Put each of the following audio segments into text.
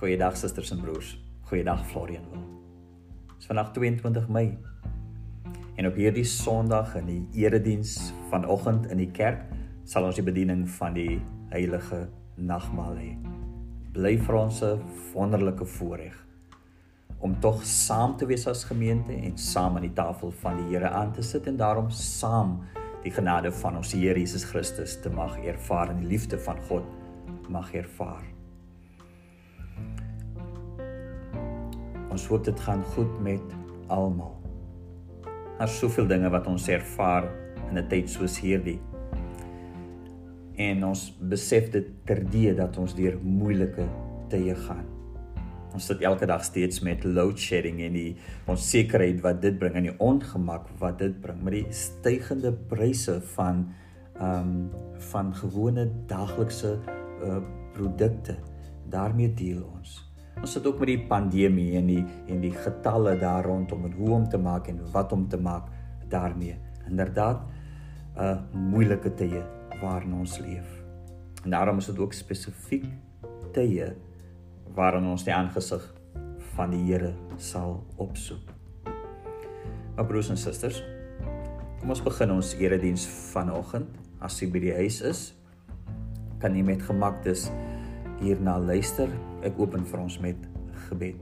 Goeiedag susters en broers. Goeiedag Florian wil. Dis vandag 22 Mei. En op hierdie Sondag in die erediens vanoggend in die kerk sal ons die bediening van die heilige nagmaal hê. Bly vir ons 'n wonderlike voorreg om tog saam te wees as gemeente en saam aan die tafel van die Here aan te sit en daarom saam die genade van ons Here Jesus Christus te mag ervaar en die liefde van God mag ervaar. Ons hoop dit gaan goed met almal. Daar's soveel dinge wat ons ervaar in 'n tyd soos hierdie. En ons besef dit terdee dat ons deur moeilike tye gaan. Ons sit elke dag steeds met load shedding en die onsekerheid wat dit bring en die ongemak wat dit bring met die stygende pryse van ehm um, van gewone daaglikse uh, produkte. daarmee deel ons. Ons sit ook met die pandemie en die en die getalle daar rondom en hoe om te maak en wat om te maak daarmee. Inderdaad 'n uh, moeilike tye waarin ons leef. En daarom is dit ook spesifiek tye waarin ons die aangesig van die Here sal opsoek. Maar broers en susters, kom ons begin ons erediens vanoggend. As jy by die huis is, kan jy met gemak dis hierna luister. Ek open vir ons met gebed.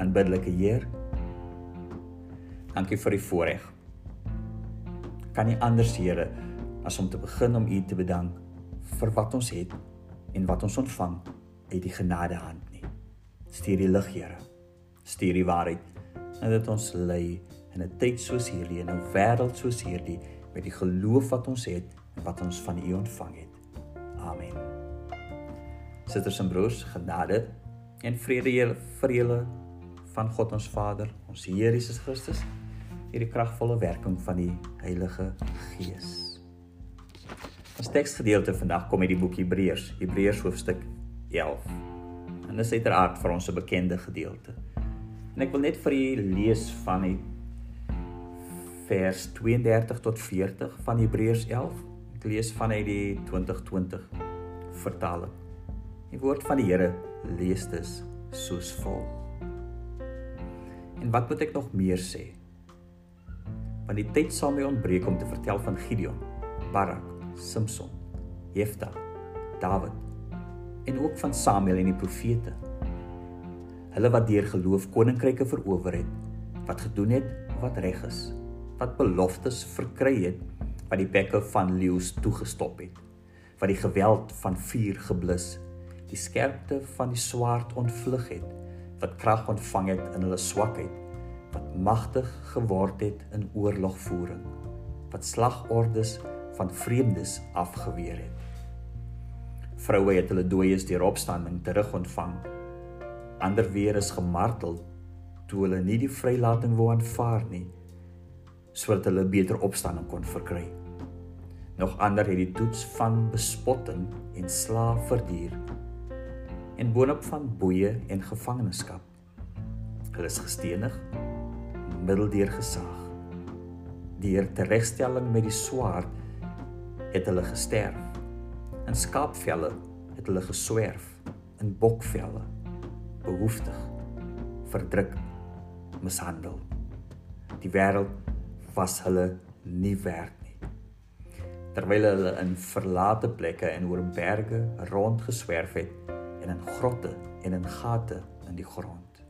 Aanbiddelike Heer, dankie vir die voorreg. Kan nie anders Here as om te begin om U te bedank vir wat ons het en wat ons ontvang uit die genade hand nie. Stuur die lig Here. Stuur die waarheid en dit ons lei in 'n tyd soos hierdie en 'n wêreld soos hierdie met die geloof wat ons het en wat ons van U ontvang het. Amen. Susters en broers, genade en vrede julle vir julle van God ons Vader, ons Here Jesus Christus, hierdie kragvolle werking van die Heilige Gees. Ons teksgedeelte vandag kom uit die boek Hebreërs, Hebreërs hoofstuk 11. En dit is uiteraard vir ons 'n bekende gedeelte. En ek wil net vir u lees van die vers 32 tot 40 van Hebreërs 11 Ek lees vanuit die 2020 vertaling. Die woord van die Here lees dus soos volg. En wat moet ek nog meer sê? Want die tyd sal my ontbreek om te vertel van Gideon, Barak, Samson, Jefta, Dawid en ook van Samuel en die profete. Hulle wat deur geloof koninkryke verower het, wat gedoen het wat reg is, wat beloftes verkry het wat die bekke van leeu's toegestop het, wat die geweld van vuur geblus, die skerpte van die swaard ontvlug het, wat krag ontvang het in hulle swakheid, wat magtig geword het in oorlogvoering, wat slagordes van vreemdes afgeweer het. Vroue het hulle dooies deur opstanding terug ontvang. Ander weer is gemartel toe hulle nie die vrylating wou aanvaar nie sodat hulle beter opstanding kon verkry. Nog ander het die toets van bespotting en slaaf verduur en boonop van boeye en gevangenskap. Hulle is gestenig, middeldeur gesaag. Deur teregstelling met die swaard het hulle gesterf. In skaapvelle het hulle geswerf, in bokvelle behoeftig, verdruk, mishandel. Die wêreld was hulle nie werd terwyl hulle in verlate plekke en oor berge rondgeswerf het en in grotte en in gate in die grond.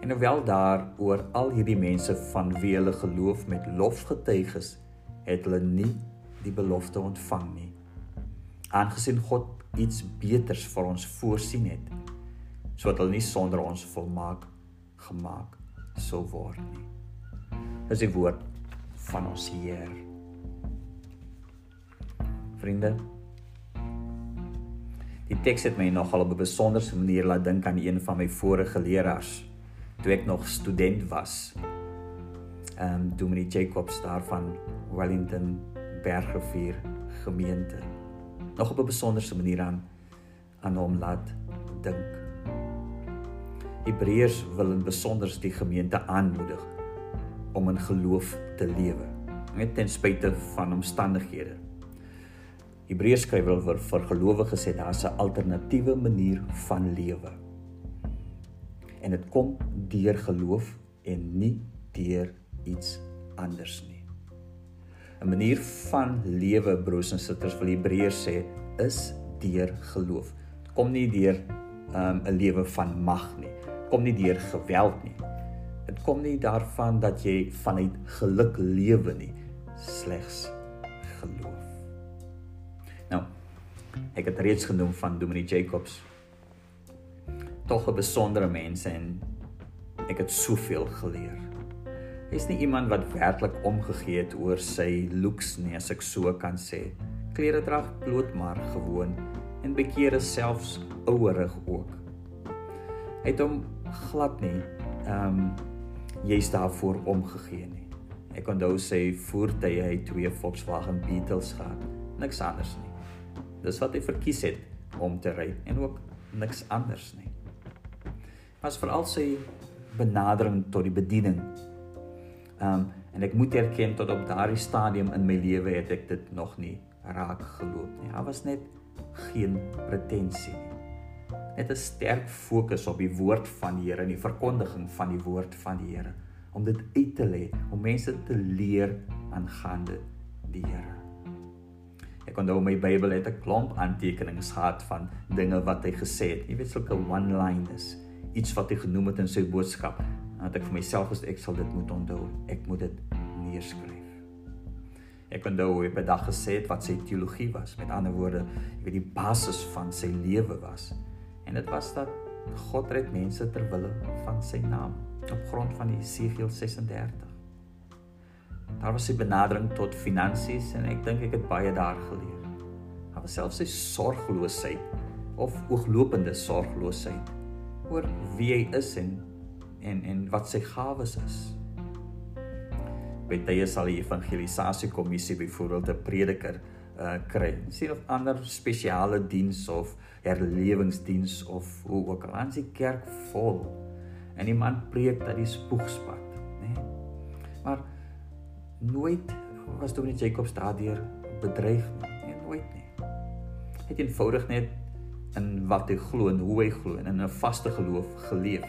En hoewel daar oor al hierdie mense van wie hulle geloof met lof getuig is, het hulle nie die belofte ontvang nie. Aangesien God iets beters vir ons voorsien het, sodat hulle nie sonder ons volmaak gemaak sou word nie. Dis die woord van ons Here vriende. Die teks het my nogal op 'n besonderse manier laat dink aan een van my vorige leraars toe ek nog student was. Ehm um, Dominee Jacobs daar van Wellington Bergrivier gemeente. Nog op 'n besonderse manier aan aan hom laat dink. Hebreërs wil in besonder die gemeente aanmoedig om in geloof te lewe, net ten spyte van omstandighede Hebreërs skrywer vir, vir gelowiges sê daar's 'n alternatiewe manier van lewe. En dit kom deur geloof en nie deur iets anders nie. 'n Manier van lewe broers en susters wil Hebreërs sê is deur geloof. Dit kom nie deur um, 'n lewe van mag nie. Kom nie deur geweld nie. Dit kom nie daarvan dat jy vanuit geluk lewe nie, slegs geloof. Ek het reeds genoem van Dominic Jacobs. Tog 'n besondere mens en ek het soveel geleer. Hy is nie iemand wat werklik omgegee het oor sy looks nie, as ek so kan sê. Klere drag bloot maar gewoon en bekeer selfs ouerig ook. Hy het hom glad nie ehm um, jy's daarvoor omgegee nie. Ek onthou sy voertuie hy twee Volkswagen Beetles gehad, niks anders nie. Dis wat hy verkies het om te ry en ook niks anders nie. Was veral sy benadering tot die bediening. Ehm um, en ek moet erken tot op daardie stadium in my lewe het ek dit nog nie raak geloop nie. Daar was net geen pretensie nie. Net 'n sterk fokus op die woord van die Here en die verkondiging van die woord van die Here om dit uit te lê, om mense te leer aangaande die Here. Ek kon nou my Bybel het 'n klomp aantekenings gehad van dinge wat hy gesê het. Jy weet sulke one-liners, iets wat hy genoem het in sy boodskap. Dat ek vir myself gesê ek sal dit moet onthou. Ek moet dit neerskryf. Ek onthou hoe hy by dag gesê het wat sy teologie was. Met ander woorde, jy weet die basis van sy lewe was. En dit was dat God red mense ter wille van sy naam op grond van Jesegiel 36. Daar was sy benadering tot finansies en ek dink ek het baie daar geleer. Daar was selfs sy sorgloosheid of ooglopende sorgloosheid oor wie hy is en en en wat sy gawes is by tye sal die evangelisasie kommissie byvoorbeeld 'n prediker uh kry. Sien of ander spesiale diens of herlewingsdiens of hoe ook al. Ons die kerk vol. En die man preek dat die spoegspad, nê. Nooit was Dominee Jacobs daardeur bedreig nie. Nee, nooit nie. Hy het eenvoudig net in wat hy glo en hoe hy glo en in 'n vaste geloof geleef.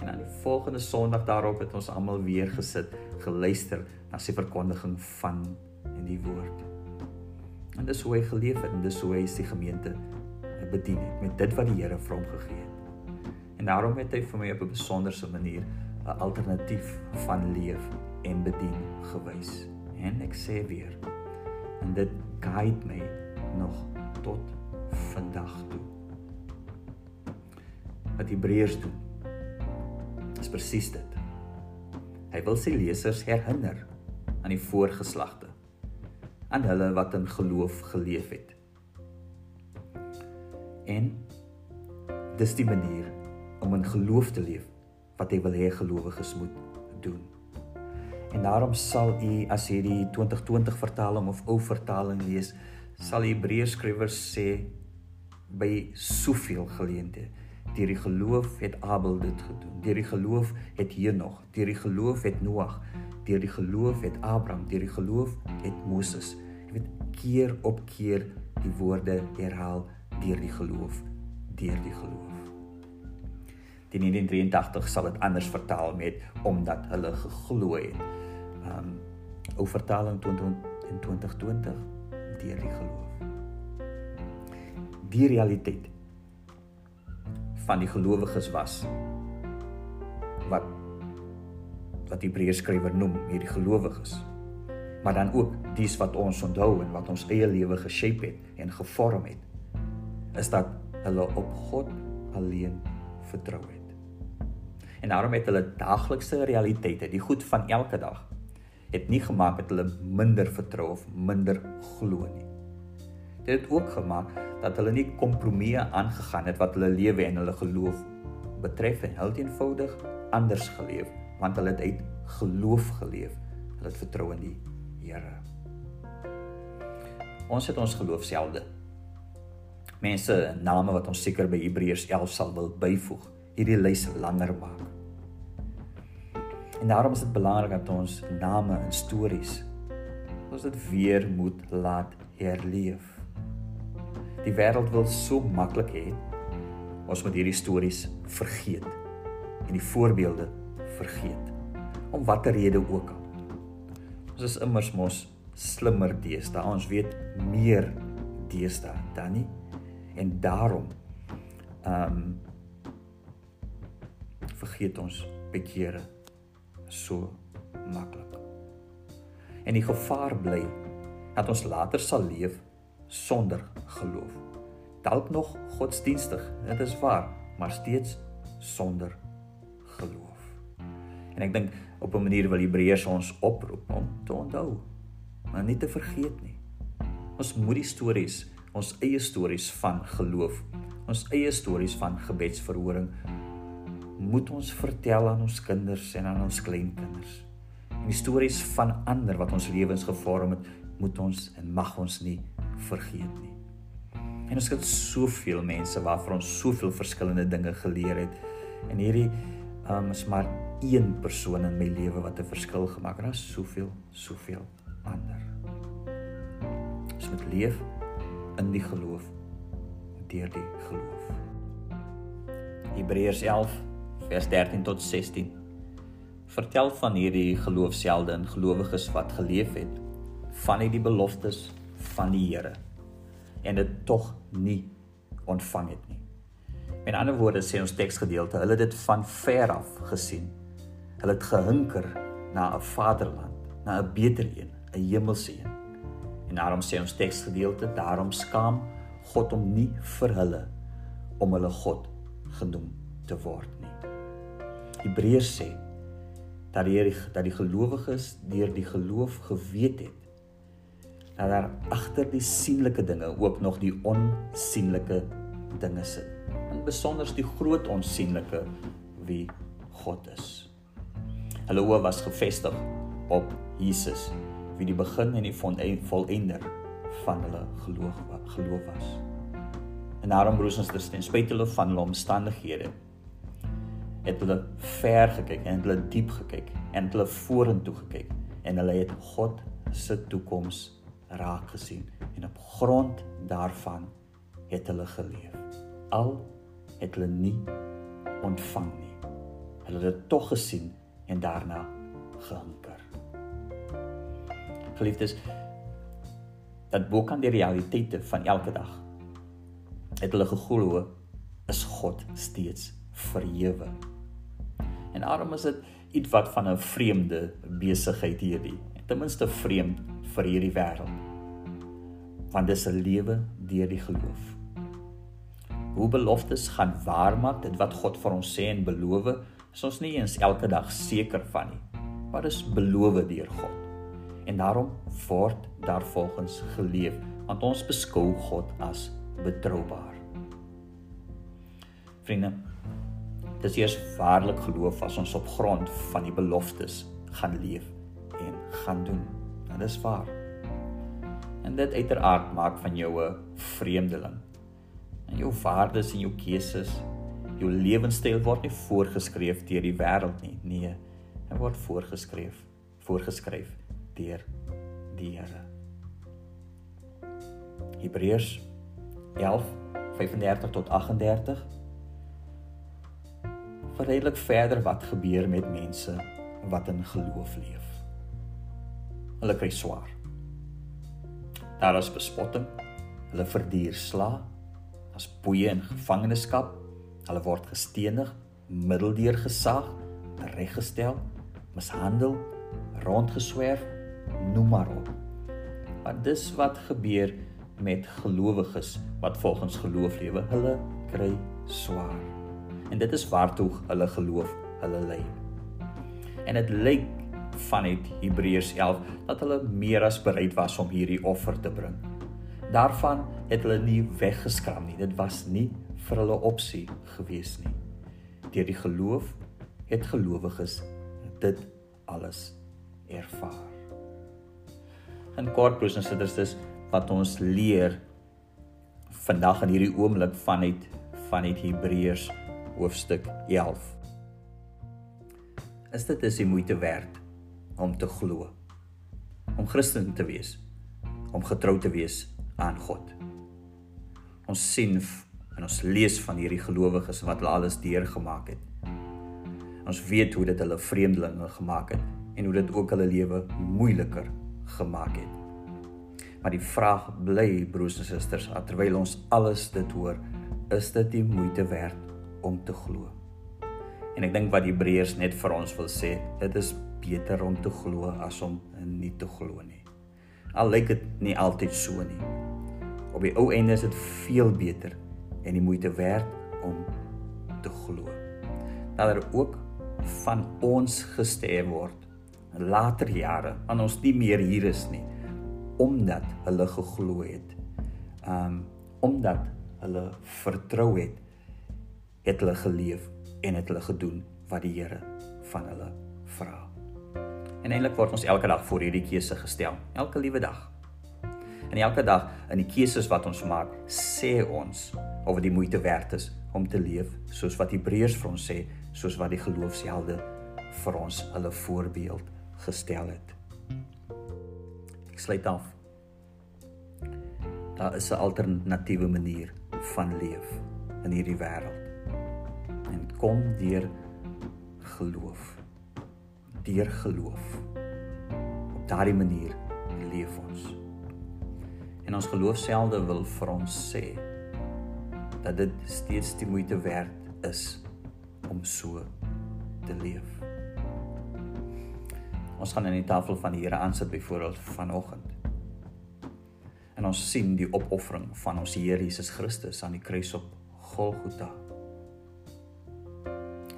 En aan die volgende Sondag daarop het ons almal weer gesit, geluister na sy verkondiging van in die woord. En dis hoe hy geleef het en dis hoe hy sy gemeente bedien het met dit wat die Here vir hom gegee het. En daarom het hy vir my op 'n besonderse manier 'n alternatief van leef en bedien gewys. En ek sê weer, en dit guide my nog tot vandag toe. Wat Hebreërs doen is presies dit. Hy wil sy lesers herinner aan die voorgeslagte, aan hulle wat in geloof geleef het. En dis die manier om in geloof te leef wat hy wil hê gelowiges moet doen. En daarom sal u as jy die 2020 vertaling of ou vertaling lees, sal Hebreërs skrywer sê by soveel geleenthede Deur die geloof het Abel dit gedoen. Deur die geloof het Henog, deur die geloof het Noag, deur die geloof het Abraham, deur die geloof het Moses. Jy weet keer op keer die woorde herhaal deur die geloof, deur die geloof. Die 1983 sal dit anders vertaal met omdat hulle geglo het. Um ou vertaling 20 in 2020 deur die geloof. Die realiteit van die gelowiges was wat wat Hebreërs skrywer noem hierdie gelowiges maar dan ook dies wat ons onthou en wat ons eie lewe geshape het en gevorm het is dat hulle op God alleen vertrou het en daarom het hulle daaglikse realiteite die goed van elke dag het nie gemaak dat hulle minder vertrou of minder glo nie. Dit het ook gemaak dat hulle nie kompromieë aangegaan het wat hulle lewe en hulle geloof betref en heel eenvoudig anders geleef want hulle het uit geloof geleef. Hulle het vertrou in die Here. Ons het ons geloof selde mense name wat ons seker by Hebreërs 11 sal wil byvoeg hierdie lys langer maak en daarom is dit belangrik dat ons name en stories ons dit weer moet laat herleef Die wêreld wil so maklik hê ons moet hierdie stories vergeet en die voorbeelde vergeet om watter rede ook al. Ons is immers mos slimmer deesdae. Ons weet meer deesdae dan nie en daarom ehm um, vergeet ons bekeere so maklik. En die gevaar bly dat ons later sal leef sonder geloof. Dalk nog godsdienstig, dit is waar, maar steeds sonder geloof. En ek dink op 'n manier wil Hebreërs ons oproep om te onthou, maar nie te vergeet nie. Ons moet die stories, ons eie stories van geloof, ons eie stories van gebedsverhoring moet ons vertel aan ons kinders en aan ons kleinkinders. En die stories van ander wat ons lewens gevorm het, moet ons en mag ons nie vergeet nie. En ons het soveel mense waarvan ons soveel verskillende dinge geleer het. En hierdie um, is maar een persoon in my lewe wat 'n verskil gemaak het. Daar's soveel, soveel ander. Ons moet leef in die geloof deur die geloof. Hebreërs 11 vers 13 tot 16 vertel van hierdie geloofshelde en gelowiges wat geleef het van hierdie beloftes van die Here en dit tog nie ontvang het nie. Met ander woorde sê ons teksgedeelte, hulle het dit van ver af gesien. Hulle het gehinker na 'n vaderland, na 'n beter een, 'n hemelse een. En daarom sê ons teksgedeelte, daarom skaam God hom nie vir hulle om hulle God genoem te word nie. Hebreërs sê dat die dat die gelowiges deur die geloof geweet het dat daar agter die sienlike dinge ook nog die onsienlike dinge sit. En besonder die groot onsienlike wie God is. Hulle oë was gefestig op Jesus wie die begin en die volëinder van hulle geloof geloof was. En daarom broers en susters, ten spyte van hulle omstandighede, het hulle ver gekyk en hulle diep gekyk en hulle vorentoe gekyk en hulle het God se toekoms raak gesien en op grond daarvan het hulle geleef. Al het hulle nie ontvang nie. Hulle het dit tog gesien en daarna gehanker. Geliefdes, dat bo kan die realiteite van elke dag het hulle geglo is God steeds verhewe En daarom is dit iets wat van 'n vreemde besigheid hierdie. Ten minste vreemd vir hierdie wêreld. Want dis 'n lewe deur die geloof. Hoe beloftes gaan waar maak dit wat God vir ons sê en beloof, is ons nie eens elke dag seker van nie. Maar dis beloof deur God. En daarom word daar volgens geleef, want ons beskou God as betroubaar. Vriende, Dis eers waarlik geloof as ons op grond van die beloftes gaan leef en gaan doen. En dis waar. En dit uiteraard maak van jou 'n vreemdeling. En jou waardes en jou keuses, jou lewenstyl word nie voorgeskryf deur die wêreld nie. Nee, dit word voorgeskryf, voorgeskryf deur die Here. Hebreërs 11:35 tot 38 verduidelik verder wat gebeur met mense wat in geloof leef. Hulle kry swaar. Daar is bespotting. Hulle verduur sla. As boeye in gevangenskap. Hulle word gestenig, middeldeur gesaag, reggestel, mishandel, rondgeswerf, noem maar op. Want dis wat gebeur met gelowiges wat volgens geloof lewe. Hulle kry swaar en dit is waartoe hulle geloof hulle lei. En dit lyk vanuit Hebreërs 11 dat hulle meer as bereid was om hierdie offer te bring. Daarvan het hulle nie weggeskram nie. Dit was nie vir hulle opsie gewees nie. Deur die geloof het gelowiges dit alles ervaar. En kort broers en susters, dis wat ons leer vandag in hierdie oomblik vanuit vanuit Hebreërs hoofstuk 11. Is dit is die moeite werd om te glo, om Christen te wees, om getrou te wees aan God. Ons sien en ons lees van hierdie gelowiges wat hulle alles deurgemaak het. Ons weet hoe dit hulle vreemdelinge gemaak het en hoe dit ook hulle lewe moeiliker gemaak het. Maar die vraag bly broers en susters, terwyl ons alles dit hoor, is dit die moeite werd om te glo? En ek dink wat Hebreërs net vir ons wil sê, dit is beter om te glo as om nie te glo nie. Al lyk dit nie altyd so nie. Op die ou einde is dit veel beter en die moeite werd om te glo. Dat er ook van ons gesterf word later jare, aan ons nie meer hier is nie, omdat hulle geglo het. Um omdat hulle vertrou het, het hulle geleef en het hulle gedoen wat die Here van hulle vra. En eintlik word ons elke dag voor hierdie keuse gestel, elke liewe dag. En elke dag in die keuses wat ons maak, sê ons of dit die moeite werd is om te leef soos wat Hebreërs vir ons sê, soos wat die geloofshelde vir ons hulle voorbeeld gestel het. Ek sluit af. Daar is 'n alternatiewe manier van leef in hierdie wêreld. Kom deur geloof. Deur geloof. Op daardie manier leef ons. En ons geloofshelde wil vir ons sê dat dit steeds die moeite werd is om so te leef. Ons gaan aan die tafel van die Here aansit byvoorbeeld vanoggend. En ons sien die opoffering van ons Here Jesus Christus aan die kruis op Golgotha.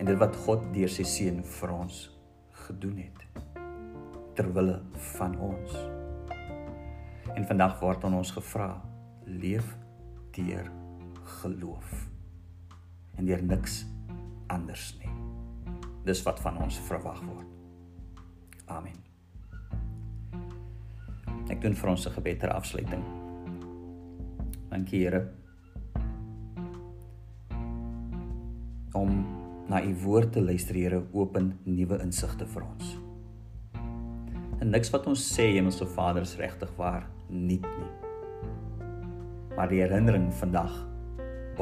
En dit wat God deur sy seun vir ons gedoen het ter wille van ons. En vandag word aan ons gevra: leef deur geloof en deur niks anders nie. Dis wat van ons verwag word. Amen. Ek doen vir ons 'n gebed ter afsluiting. Dankie Here. Om na u woord te luister, Here, open nuwe insigte vir ons. En niks wat ons sê, Hemelse Vader, is regtig waar nie nie. Maar die herinnering vandag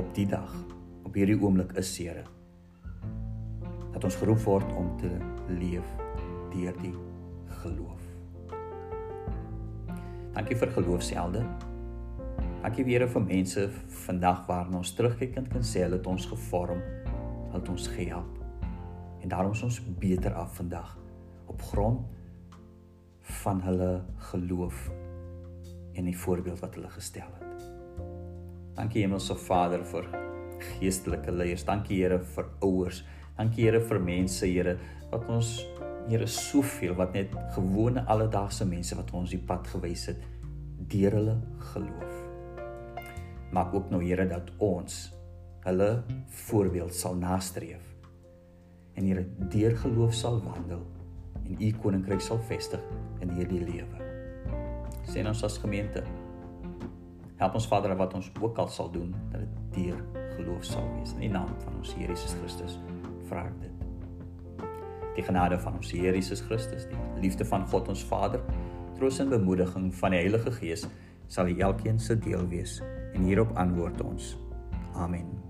op die dag, op hierdie oomblik is Here dat ons geroep word om te leef deur die geloof. Dankie vir geloofshelde. Dankie weer vir mense vandag waarna ons terugkyk en kan sê hulle het ons gevorm, het ons gehelp. En daarom is ons beter af vandag op grond van hulle geloof en die voorbeeld wat hulle gestel het. Dankie Hemelse Vader vir geestelike leiers. Dankie Here vir ouers. Dankie Here vir mense, Here, wat ons Here soveel wat net gewone alledaagse mense wat ons die pad gewys het deur hulle geloof. Maak ook nou Here dat ons hulle voorbeeld sal nastreef en Here deur geloof sal wandel en u koninkryk sal vestig in hierdie lewe. Sien ons as gemeente. Help ons Vader wat ons ook al sal doen dat dit deur geloof sal wees in die naam van ons Here Jesus Christus. Vra dit die genade van ons Here Jesus Christus, die liefde van God ons Vader, troos en bemoediging van die Heilige Gees sal elkeen se deel wees en hierop antwoord ons. Amen.